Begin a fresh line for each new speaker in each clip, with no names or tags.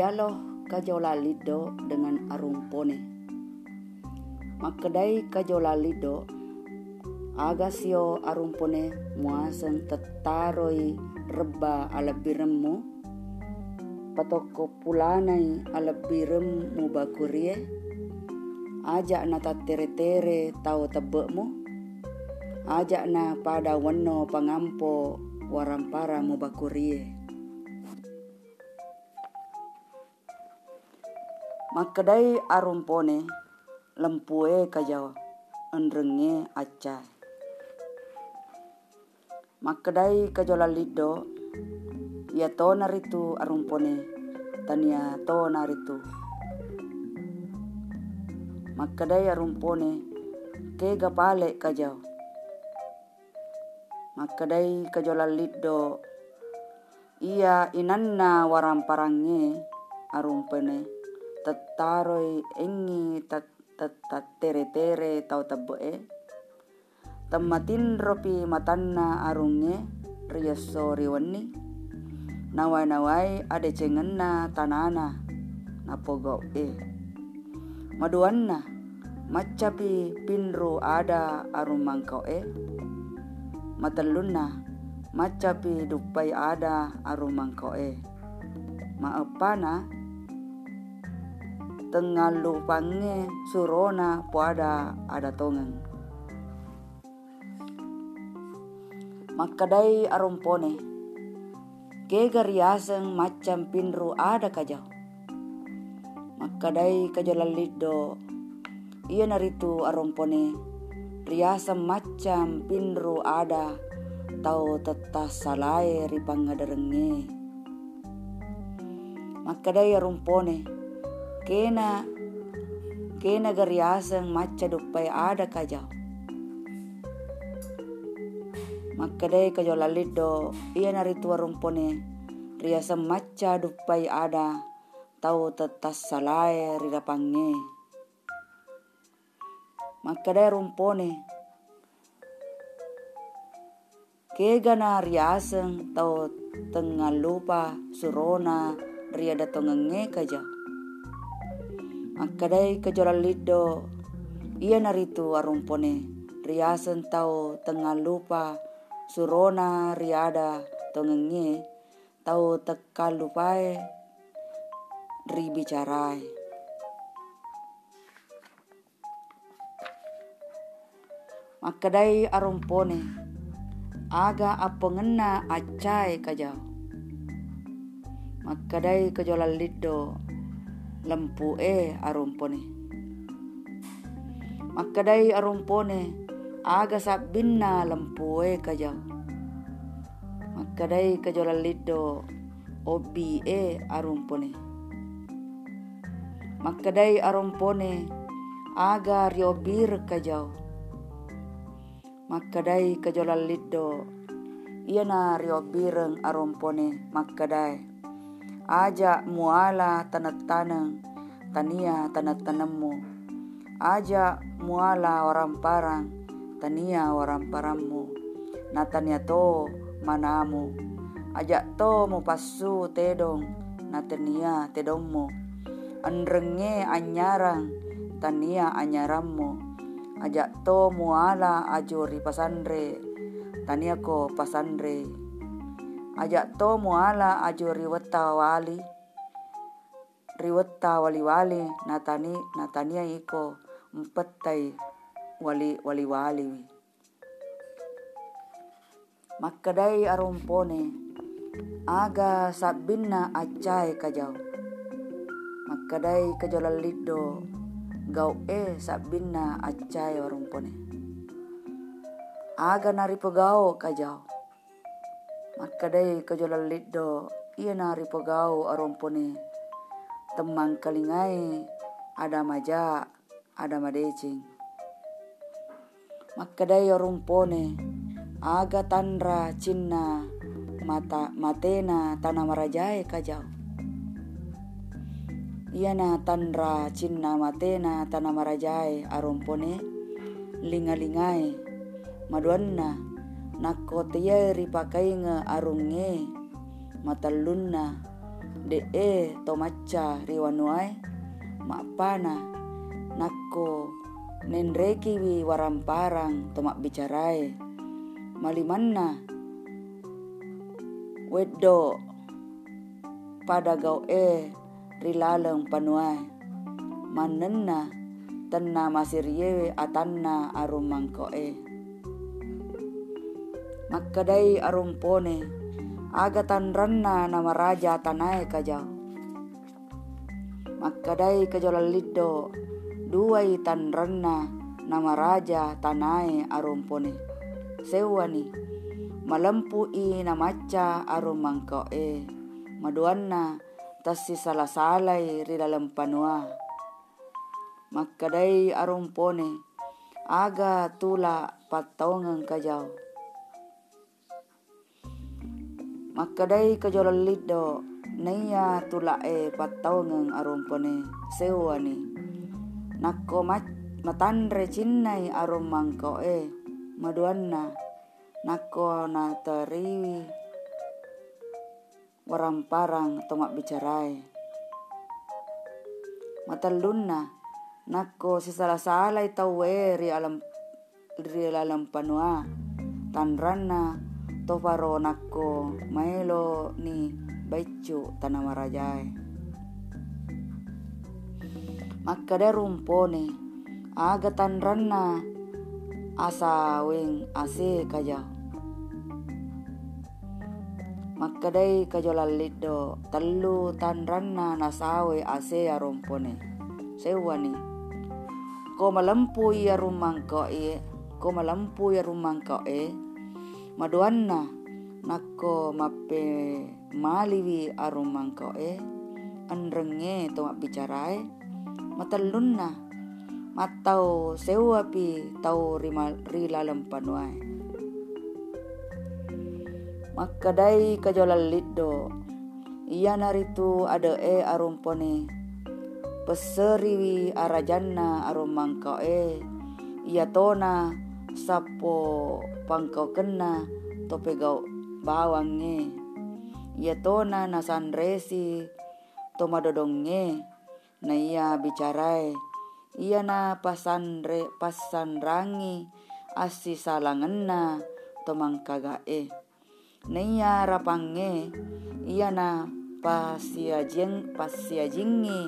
Dialog kajola lido dengan arumpone. Makadai kajola lido agasio arumpone muasan tetaroi reba ala biremmu patoko pulanai ala biremmu bakurie ajak na tere-tere tau tebekmu. Ajak na pada wano pangampo warampara mu bakurie Makadai arumpone lempue kajau enrenge acai Makadai kajola lido ia to naritu arumpone tania to naritu. Makadai arumpone ke gapale kajau Makadai kajola lido ia inanna waramparangge arumpone tetaroi engi tat tere tere tau taboe. Tamatin ropi matanna arunge riyaso riwani nawai nawai ade cengenna tanana napogo e. Maduanna macapi pinru ada arumangkau e. Matalunna macapi dupai ada arumangkau e. Maepana tengalu pange surona puada ada tongeng makadai arumpone. Ke gariaseng macam pinru ada kajau. Makadai kajalalido iya naritu arumpone. Riasa macam pinru ada. Tau tetah salai ripangadarenge makadai arumpone kena kena gariaseng maca dupai ada kajau Makadai kajo lalido ia nari tua rumpone ria semaca dupai ada tau tetas salai rida pange. Makadai rumpone kegana riaseng tau tengah lupa surona ria datongenge kaja. Makadai kajo lalido ia naritu arumpone. Riasen tau tengah lupa. Surona riada tongenge. Tau tekalupai ribicarai. Makadai arumpone. Aga apengena acai kajau. Makadai kajola lido lempu e arumpone. Makadai arumpone aga sabinna lampoe kajau makadai kajola lido obi e arumpone makadai arumpone aga riobir kajau makadai kajola lido iana riobireng arumpone makadai aja muala tanat tanang tania tanat tanemu. Aja muala orang parang tania waram paramu. Natania to manamu. Ajak to mo pasu tedong natania tedommu anrenge anyarang tania anyarammu ajak to muala ajuri pasandre tania ko pasandre ajak to muala ajuri weta wali. Riweta wali wali natani natania iko empetai wali wali wali makadai arumpone aga sabinna acai kajau. Makadai kajalalido gau e sabinna acai arumpone. Aga nari pegau kajau kajalalido iya nari pegau arumpone temang kalingai ada maja ada madecing. Makadai rumpone aga tanra cinna mata matena tanah marajai kajau. Iana tanra cinna matena arumpone linga-lingai maduanna nakko tiyeri pakai nge arunge matalunna de e to maca riwanuai mak pana nakko nendreki wi waramparang bicarai malimanna. Weddo pada gau e rilaleng panuai manenna tenna masirye atanna arum mangko makkadai arum pone agatan ranna nama raja tanai kajau. Makadai kajolal lido duai tan ranna nama raja tanai arumpone. Sewani i namaca arum mangko e. Maduanna tasi salah salai ri dalam panua. Makadai arumpone aga tula patongang kajau. Makadai kajolal lido naya tula e patau ng arumpone sewani. Nako mat matanre cinnai arum mangko e maduanna nako na teriwi warang parang tomak bicarai. Matalunna nako si salah salai tau ri alam ri alam panua tanrana tofaro nakko maelo ni baicu tanah marajai. Makade rumpone ranna asa wing ase kaja. Makadai kajolal lido telu tan ranna nasawe ase rumpone. Sewani. Ko malampu ya rumang ko e. Ko malampu ya rumang ko e maduanna nakko mappe maliwi arumangko e? Anrenge to bicarai matallunna matau sewapi tau rima rilalem panuai makadai kajolal liddo iya naritu ada e arumpone. Peseriwi arajanna arumangko e? Iya tona sapo pangkau kena tope gau bawange ia tona na sanresi toma dodonge na ia bicarai ia na pasanre pasanrangi asi salangena tomang kagae na ia rapange ia na pasiajeng pasiajingi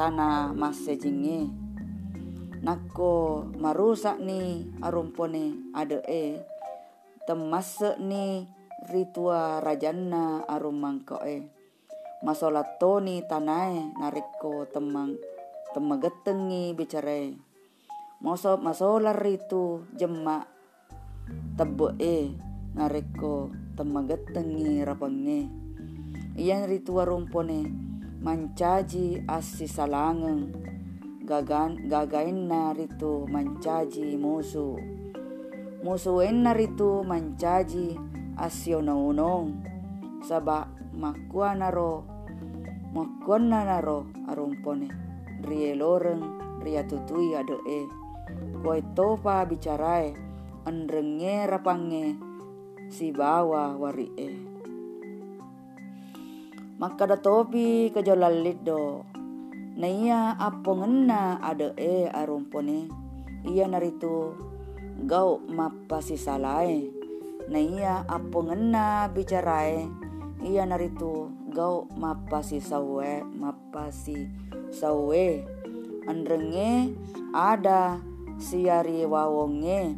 tanah masejingi nako marusak ni arumpone ade e. Temase ni ritua rajanna arum mangko e. Masolatoni tanae nariko temang temagetengi bicara moso masolar ritu jema tebe e. Nariko temagetengi rapenge iyan ritua rumpone mancaji asi salangeng gagan gagain na rito mancaji musu. Musuin na rito mancaji asyo na unong. Saba makuan na ro arumpone rie loreng ria tutui ade e koi topa bicarai andrenge rapange si bawa wari e maka topi kejolal lido Naya ngena? Ada e arumpone. Ia naritu gau mapasi salai Naya ngena? Bicarae. Ia naritu gau mapasi sawe mapasi sawe andrenge ada. Siari wawonge.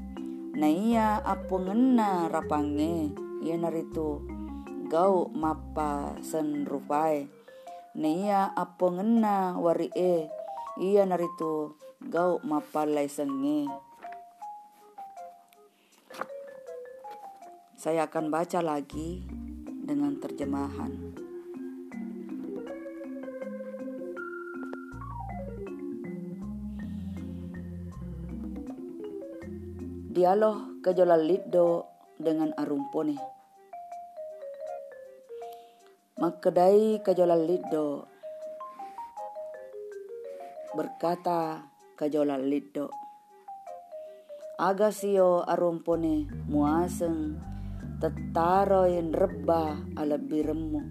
Naya ngena? Rapange. Ia naritu gau mapa senrupai Nia apa ngena wari e ia naritu gau mapalai senge. Saya akan baca lagi dengan terjemahan. Dialog kejolal lido dengan arumpone. Makedai kajolal lido berkata kajolal lido agasio arumpone muaseng tetaroin reba ala biremu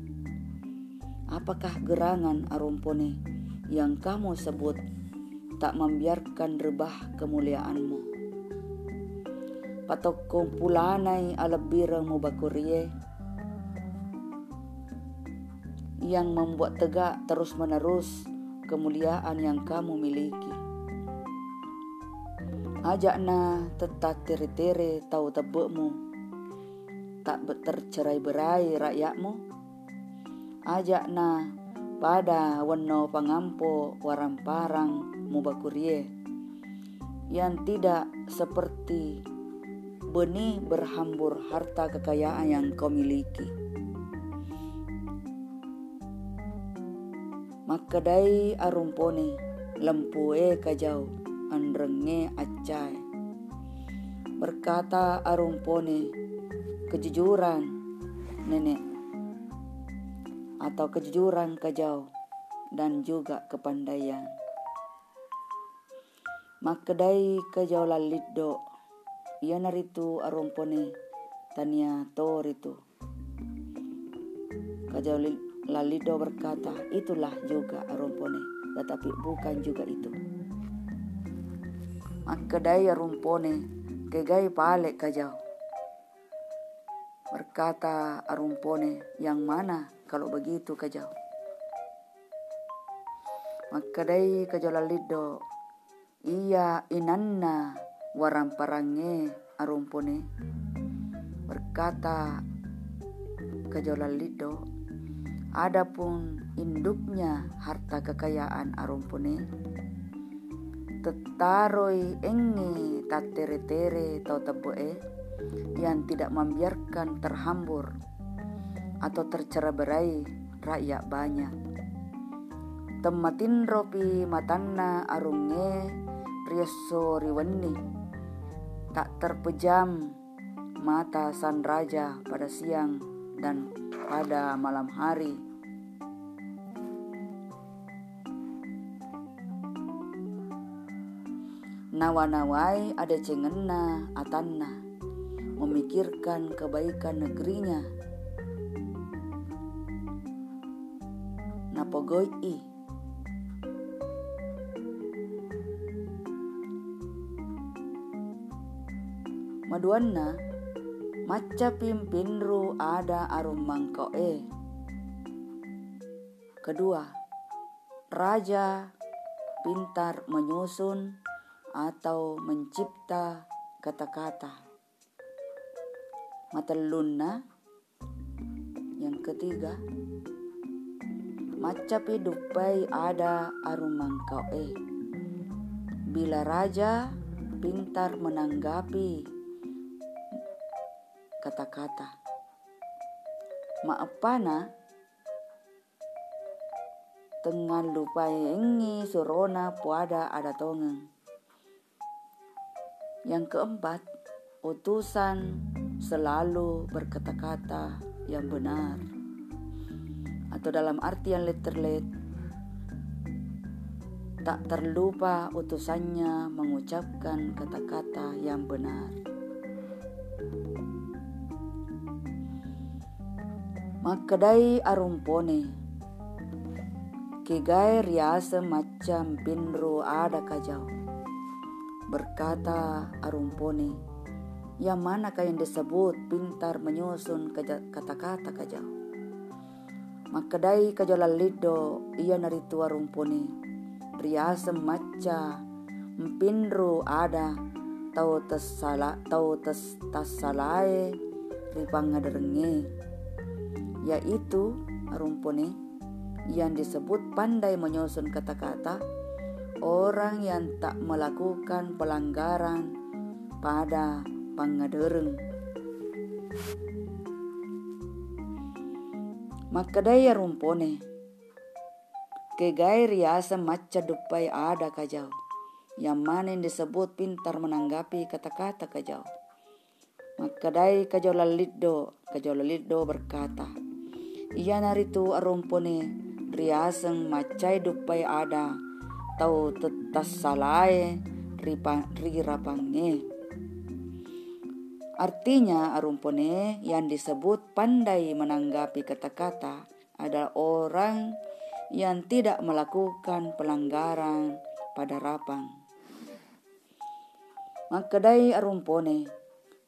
Apakah gerangan arumpone yang kamu sebut tak membiarkan rebah kemuliaanmu? Patok kumpulanai alebirang mubakurie yang membuat tegak terus-menerus kemuliaan yang kamu miliki. Ajakna tetap tere-tere tahu tebukmu, tak tercerai berai rakyatmu ajakna pada wano pangampo warang parang mubakurie yang tidak seperti benih berhambur harta kekayaan yang kau miliki. Makadai arumpone lempue kajau andrenge acai. Berkata arumpone kejujuran nenek atau kejujuran kejauh dan juga kepandaian. Makedai kejauh laliddo, ia naritu arompone tania toritu. Kejauh lalido berkata, itulah juga arompone, tetapi bukan juga itu. Makedai arompone, kegai pale kejauh. Berkata arumpone, yang mana kalau begitu kajau. Maka dai kajau lalido iya inanna waram parange arumpone berkata kajau lalido adapun induknya harta kekayaan arumpone tetaroi engi tatere-tere tau teboe yang tidak membiarkan terhambur atau tercerai rakyat banyak. Tematin ropi matanna arunge rieso riweni tak terpejam mata san raja pada siang dan pada malam hari. Nawa-nawai ada cengena atanna memikirkan kebaikan negerinya napogoi i. Maduanna maca pimpin ru ada arum mangko e. Kedua, raja pintar menyusun atau mencipta kata-kata. Matelunna yang ketiga, macapi dupai ada arumang kau eh. Bila raja pintar menanggapi kata-kata. Maapana tengah lupa engi surona puada ada tongeng. Yang keempat, utusan selalu berkata-kata yang benar. Atau dalam artian letterlet tak terlupa utusannya mengucapkan kata-kata yang benar. Makadai arumpone. Kigai riasa macam pinru ada kajau Berkata arumpone Yang manakah yang disebut pintar menyusun kata-kata kajau Makadai lido ia naritua rumpuni. Riasa maca mpinru ada tau tesala tau tes tasalae ripangaderenge yaitu rumpuni yang disebut pandai menyusun kata-kata orang yang tak melakukan pelanggaran pada pangadereng. Makadaya rumpone. Kegai riasa maca dupai ada kajau. Yang mana yang disebut pintar menanggapi kata-kata kajau. Makadai kajau laliddo, kajau laliddo berkata. Ia naritu arumpone riaseng macai dupai ada. Tau tetas salai rirapange. Artinya arumpone yang disebut pandai menanggapi kata-kata adalah orang yang tidak melakukan pelanggaran pada rapang. Makadai arumpone,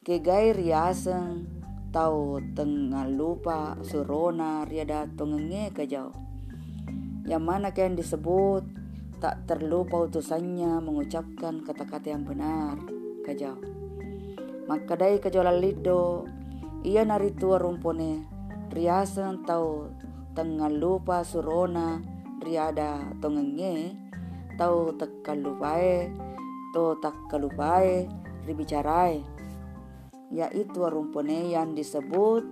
kegai riaseng, tau tengah lupa surona riada tongenge kajau. Yang mana yang disebut tak terlupa utusannya mengucapkan kata-kata yang benar kajau. Makadai kajau lalido, ia naritua rumpone, riaseng tau tengah lupa surona riada tongenge, tau tekalupae, to tak kalupae ribicarai yaitu rumpone yang disebut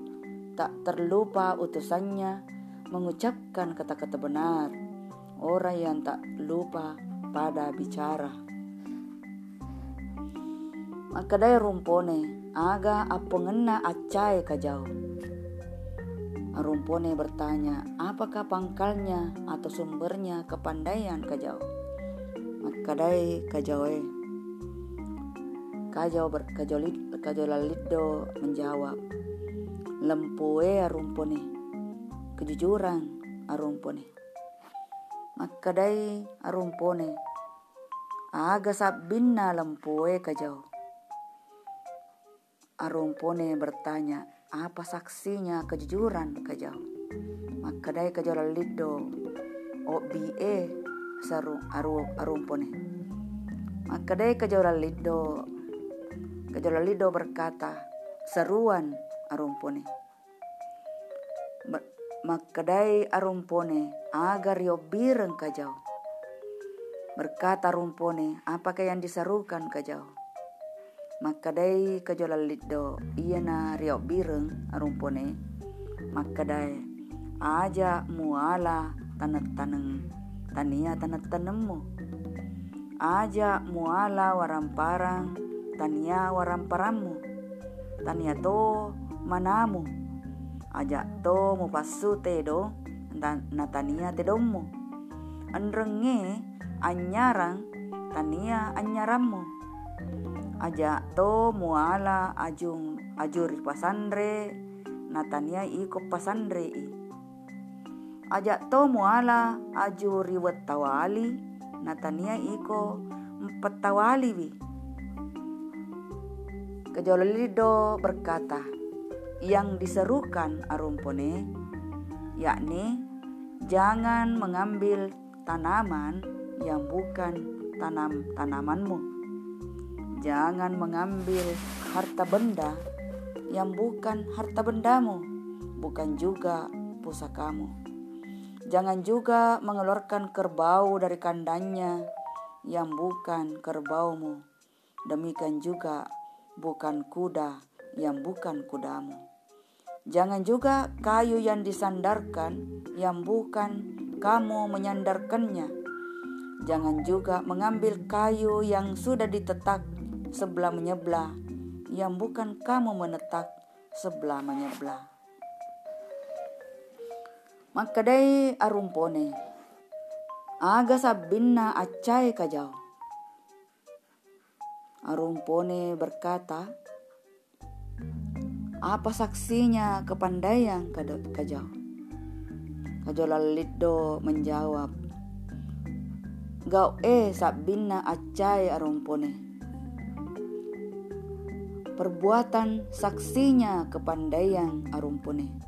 tak terlupa utusannya mengucapkan kata-kata benar orang yang tak lupa pada bicara maka daya rumpone aga apa ngena acai kajau Rumpone bertanya, apakah pangkalnya atau sumbernya kepandaian kajau? Makadai kajawe. Kajau berkajolit kajolaliddo menjawab. Lempue arumpone. Kejujuran arumpone. Makadai arumpone. Aga sabinna lempue kajau. Arumpone bertanya, apa saksinya kejujuran kajau? Makadai kajau laliddo. O bie saru aru arumpone. Makadai kajolalido kajolalido berkata seruan arumpone. Makadai arumpone agar yo bireng kajau. Berkata rumpone, apakah yang diserukan kajau? Makadai kajolalido iya na rio bireng arumpone. Makadai aja muala tanak-taneng tania tanah tanemu. Aja muala waramparang tania waramparamu. Tania to manamu. Aja to mupasu tedo natania tedomu. Anrenge anyarang tania anyaramu. Aja to muala ajung ajuri pasandre natania iko pasandre i Ajak to muala aju riwet tawali natania iko empat tawali wi. Kejololido berkata, yang diserukan arumpone, yakni jangan mengambil tanaman yang bukan tanam tanamanmu. Jangan mengambil harta benda yang bukan harta bendamu, bukan juga pusakamu. Jangan juga mengeluarkan kerbau dari kandangnya yang bukan kerbaumu. Demikian juga bukan kuda yang bukan kudamu. Jangan juga kayu yang disandarkan yang bukan kamu menyandarkannya. Jangan juga mengambil kayu yang sudah ditetak sebelah menyebelah yang bukan kamu menetak sebelah menyebelah. Makadai arumpone. Aga sabinna acai kajau. Arumpone berkata, apa saksinya kepandaian kajau? Kajau laliddo menjawab, Gau e sabinna acai arumpone. Perbuatan saksinya kepandaian arumpone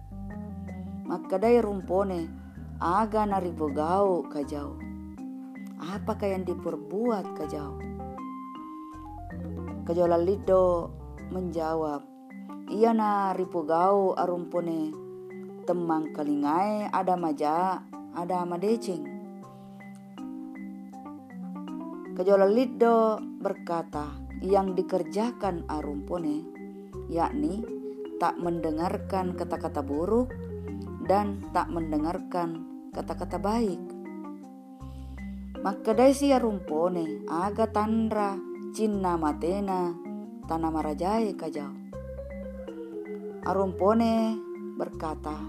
makadai rumpone aga naribogau kajau. Apakah yang diperbuat kajau? Kajau lalido menjawab, iya na ripugau arumpone temang kalingai ada maja ada madecing. Kajau lalido berkata, yang dikerjakan arumpone, yakni tak mendengarkan kata-kata buruk dan tak mendengarkan kata-kata baik. Maka daisi rumpone aga tandra cinna matena tanah marajai kajau. Arumpone berkata,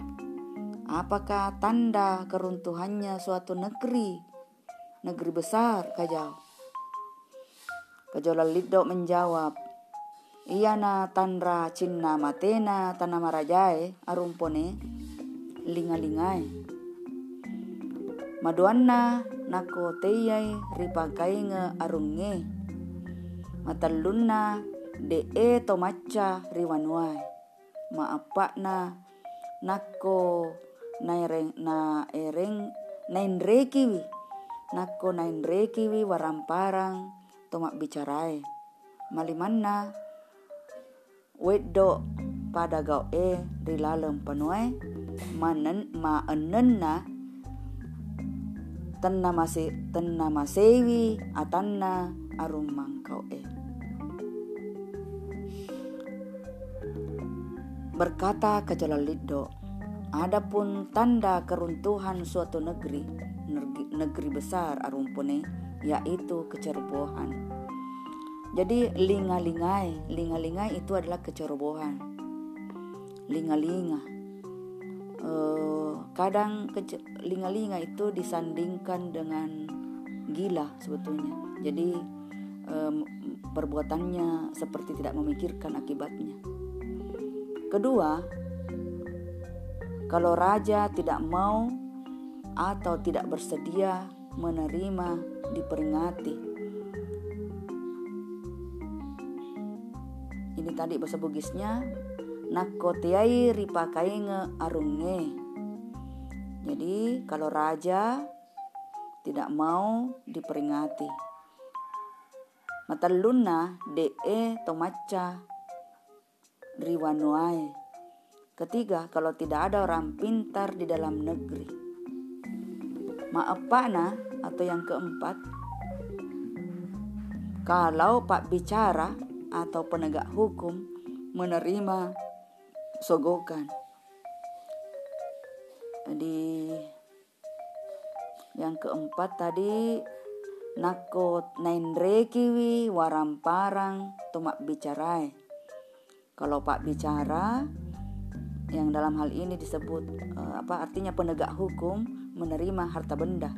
apakah tanda keruntuhannya suatu negeri, negeri besar kajau? Kajau lalido menjawab, Iya na tandra cinna matena tanah marajai arumpone linga-lingai. Maduanna nako teyai ripakai nge arunge. Matallunna de e to maca riwanuai. Na nako naireng na ereng nain rekiwi nako nain rekiwi waramparang tomak bicarai malimanna weddo pada gau e rilalem panuai manen ma enenna tenna mase tenna masewi atanna arum mangkau e berkata kejalaliddo Adapun tanda keruntuhan suatu negeri, negeri, besar arumpune, yaitu kecerobohan. Jadi linga-lingai, linga-lingai itu adalah kecerobohan. Linga-linga. Uh, kadang linga-linga itu disandingkan dengan gila sebetulnya. Jadi um, perbuatannya seperti tidak memikirkan akibatnya. Kedua, kalau raja tidak mau atau tidak bersedia menerima diperingati. Ini tadi bahasa Bugisnya nakotiai ripakainge arunge. Jadi kalau raja tidak mau diperingati. Mataluna de e tomaca riwanuai Ketiga, kalau tidak ada orang pintar di dalam negeri. Maaf na atau yang keempat, kalau Pak bicara atau penegak hukum menerima sogokan. Jadi yang keempat tadi nakot nain rekiwi waram parang tumak bicarai. Kalau Pak bicara yang dalam hal ini disebut uh, apa artinya penegak hukum menerima harta benda.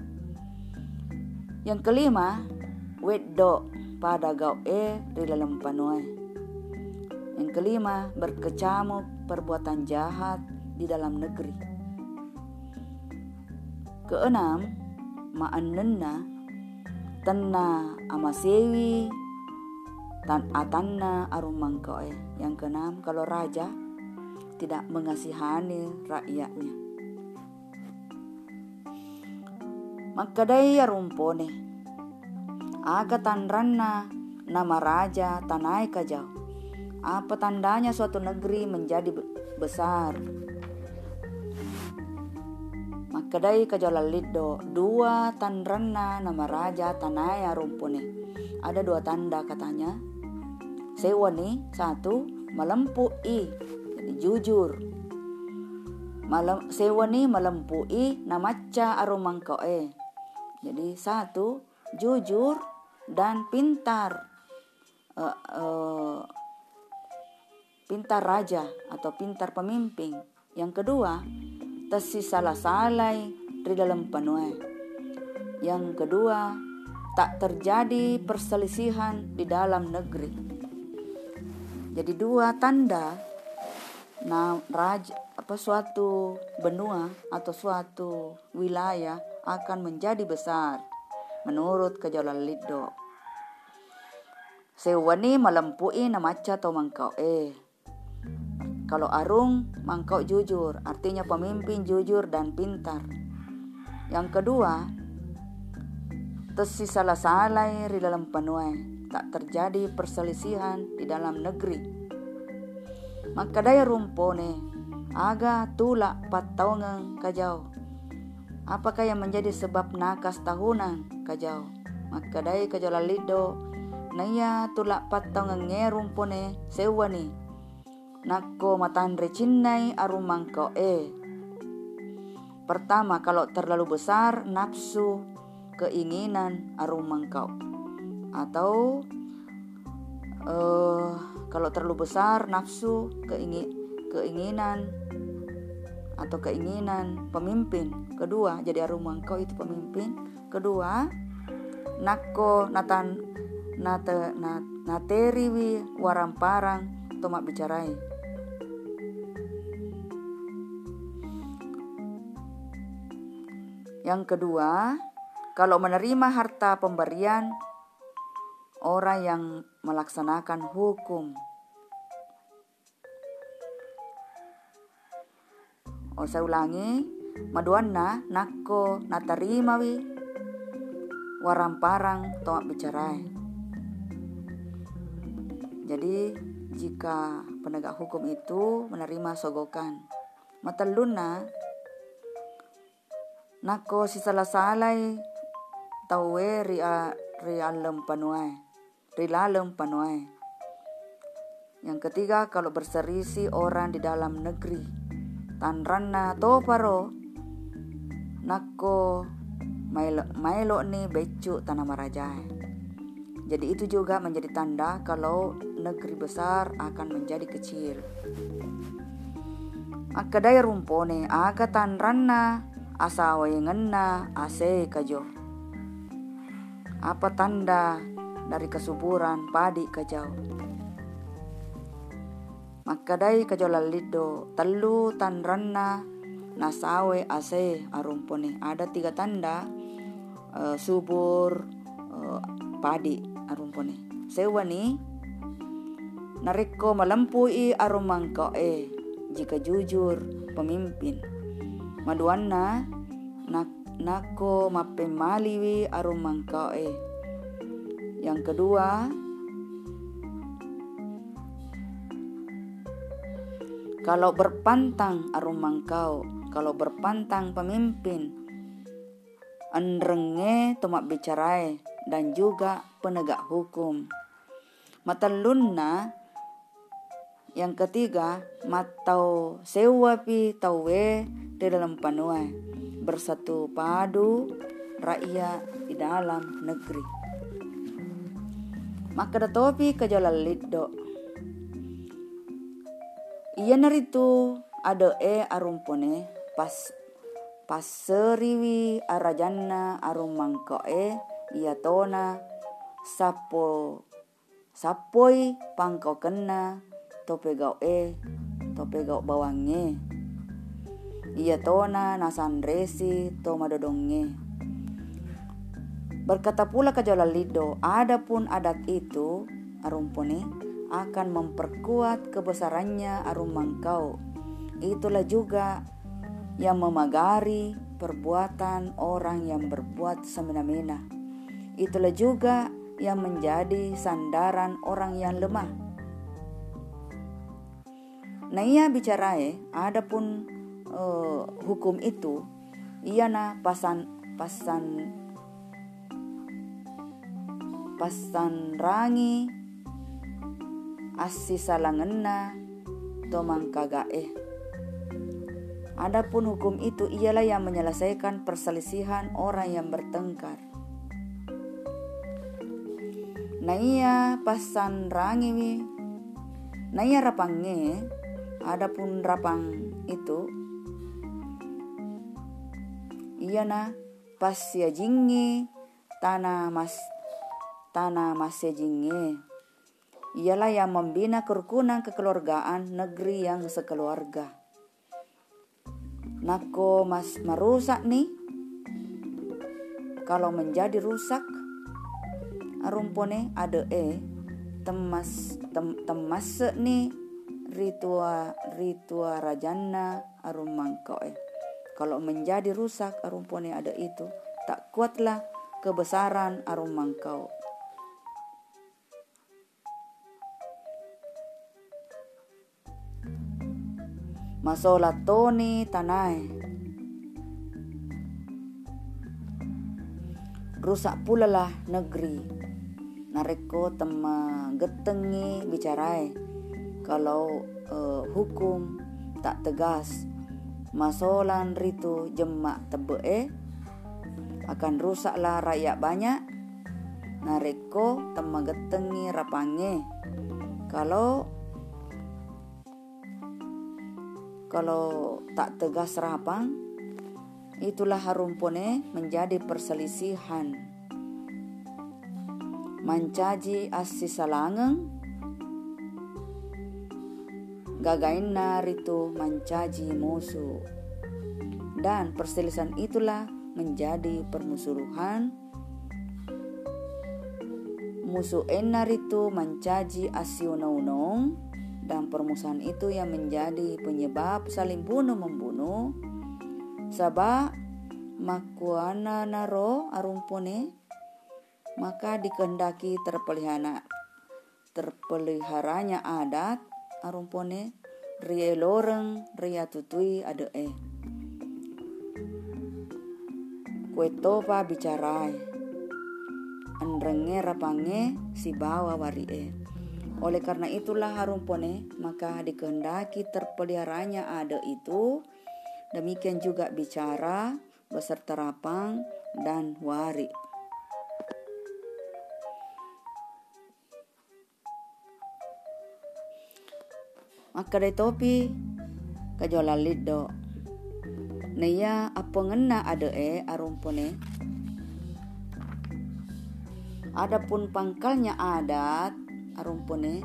Yang kelima, weddo pada gau e di dalam panuai. Yang kelima, berkecamuk perbuatan jahat di dalam negeri. Keenam, ma'annenna tenna amasewi tan atanna arumangkoe. Yang keenam, kalau raja tidak mengasihani rakyatnya. Maka daya rumpone, aga tanranna nama raja tanai kajau. Apa tandanya suatu negeri menjadi besar? Maka dai kajalalido dua tanranna nama raja tanai rumpone. Ada dua tanda katanya. Sewa nih satu melempui jujur. Malam sewani melempui namaca aromangkoe jadi satu jujur dan pintar. Uh, uh, pintar raja atau pintar pemimpin. Yang kedua tesi salah salai di dalam penuh yang kedua tak terjadi perselisihan di dalam negeri jadi dua tanda Nah, raja apa suatu benua atau suatu wilayah akan menjadi besar menurut kejalan lido. Sewani melempui namaca atau mangkau eh. Kalau arung mangkau jujur, artinya pemimpin jujur dan pintar. Yang kedua, tesi salah salai di dalam penuai, tak terjadi perselisihan di dalam negeri. Maka daya rumpone aga tula pataungan kajau. Apakah yang menjadi sebab nakas tahunan kajau? Maka daya kajau lalido naya tula pataungan ngerumpone sewani. Nako cinnai arumangko e. Pertama kalau terlalu besar nafsu keinginan arumangkau atau uh, kalau terlalu besar nafsu, keingin, keinginan atau keinginan pemimpin. Kedua, jadi arumang kau itu pemimpin. Kedua, nako natan nate nat, nateriwi waramparang tomak bicarai. Yang kedua, kalau menerima harta pemberian orang yang melaksanakan hukum. Oh, saya ulangi, maduanna nako natarima wi waramparang toak bicara. Jadi jika penegak hukum itu menerima sogokan, mataluna nako si salah salai tawe ria rialem panuai rilalem panuai. Yang ketiga kalau berserisi orang di dalam negeri. Tanrana to paro nako mailo, mailo ni becu tanah marajai jadi itu juga menjadi tanda kalau negeri besar akan menjadi kecil. Akadai rumpone aga tanrana ngenna ase kajo. Apa tanda dari kesuburan padi kajau? Maka dai kajau lalido telu tanranna nasawe ase arumpone. Ada tiga tanda uh, subur uh, padi arumpone. Sewa ni nariko melampui arumangko e jika jujur pemimpin. Maduanna nak nako mapemaliwi arum e. Yang kedua, kalau berpantang arum mangkau, kalau berpantang pemimpin, andrenge tomak bicarai dan juga penegak hukum. Matalunna yang ketiga, matau sewa pi tawe di dalam panuai bersatu padu rakyat di dalam negeri. Maka topi kejalan lido. Iya naritu ada e arumpone pas pas seriwi arajana arum mangko e iya tona sapo sapoi pangko kena tope gau e tope gau bawange ia tona nasan resi to madodonge. Berkata pula Lido, adapun adat itu, arumpone, akan memperkuat kebesarannya arum mangkau. Itulah juga yang memagari perbuatan orang yang berbuat semena-mena. Itulah juga yang menjadi sandaran orang yang lemah. Nah ia bicara eh, adapun uh, hukum itu na pasan pasan pasan rangi asi salangenna tomang kagae. Adapun hukum itu ialah yang menyelesaikan perselisihan orang yang bertengkar. Naya pasan rangi Naya rapange adapun rapang itu iyana pasya jingi tanah mas tanah masya jingi ialah yang membina kerukunan kekeluargaan negeri yang sekeluarga. Nako mas merusak nih, kalau menjadi rusak, arumpone ada e temas tem, temas nih ritua ritua rajana arum mangkoe. Kalau menjadi rusak arumpone ada itu, tak kuatlah kebesaran arum mangkau. Masola toni tanai. Rusak pula lah negeri. Nareko tema getengi bicarai. Kalau uh, hukum tak tegas masolan ritu jemak tebe eh akan rusaklah rakyat banyak nareko temagetengi rapange kalau kalau tak tegas rapang itulah harum pone menjadi perselisihan mancaji asi salangeng gagain ritu mancaji musuh. Dan perselisihan itulah menjadi permusuhan musuh enar itu mencaji asiononong dan permusuhan itu yang menjadi penyebab saling bunuh membunuh sabah makuana naro arumpone maka dikehendaki terpelihara terpeliharanya adat arumpone ria loreng ria tutui ada eh kue topa bicarai anrenge rapange si bawa wari e. Oleh karena itulah harum pone maka dikehendaki terpeliharanya ada itu demikian juga bicara beserta rapang dan wari. Maka dari topi kajola lido. Neya apa ngena ada e arumpone Adapun pangkalnya adat arumpone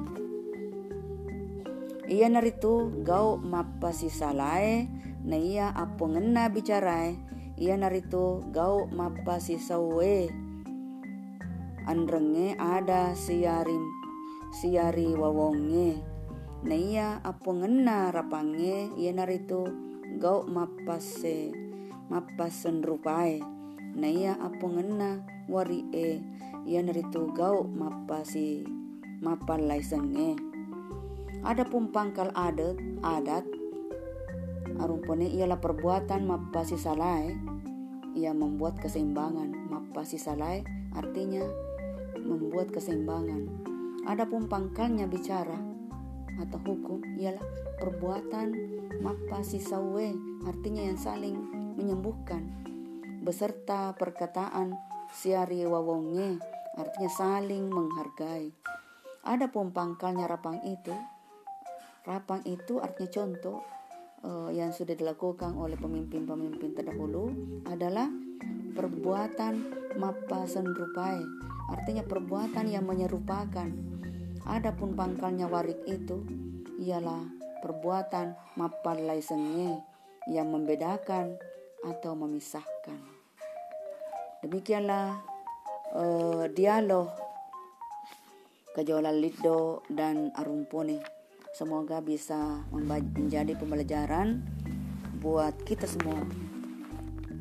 ia naritu gau mapasi salai na iya apo ngena bicarai ia naritu gau mapasi sawe andrenge ada siarim siari wawonge. Na iya apo ngena rapange ia naritu gau mapase mapasen rupai na iya apo ngena wari e ia neritu gau mapasi mapan laisenge. Ada pun pangkal adat adat. Arumpone ialah perbuatan mapasi salai ia membuat keseimbangan. Mapasi salai artinya membuat keseimbangan. Adapun pangkalnya bicara atau hukum ialah perbuatan mapasi sawe artinya yang saling menyembuhkan. Beserta perkataan siari wawonge artinya saling menghargai. Ada pun pangkalnya rapang itu. Rapang itu artinya contoh uh, yang sudah dilakukan oleh pemimpin-pemimpin terdahulu adalah perbuatan mapa senrupai, artinya perbuatan yang menyerupakan. Adapun pangkalnya warik itu ialah perbuatan mapa laisenge yang membedakan atau memisahkan. Demikianlah uh, dialog kejualan Lido dan Arumpone. Semoga bisa menjadi pembelajaran buat kita semua.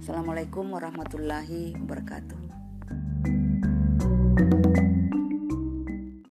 Assalamualaikum warahmatullahi wabarakatuh.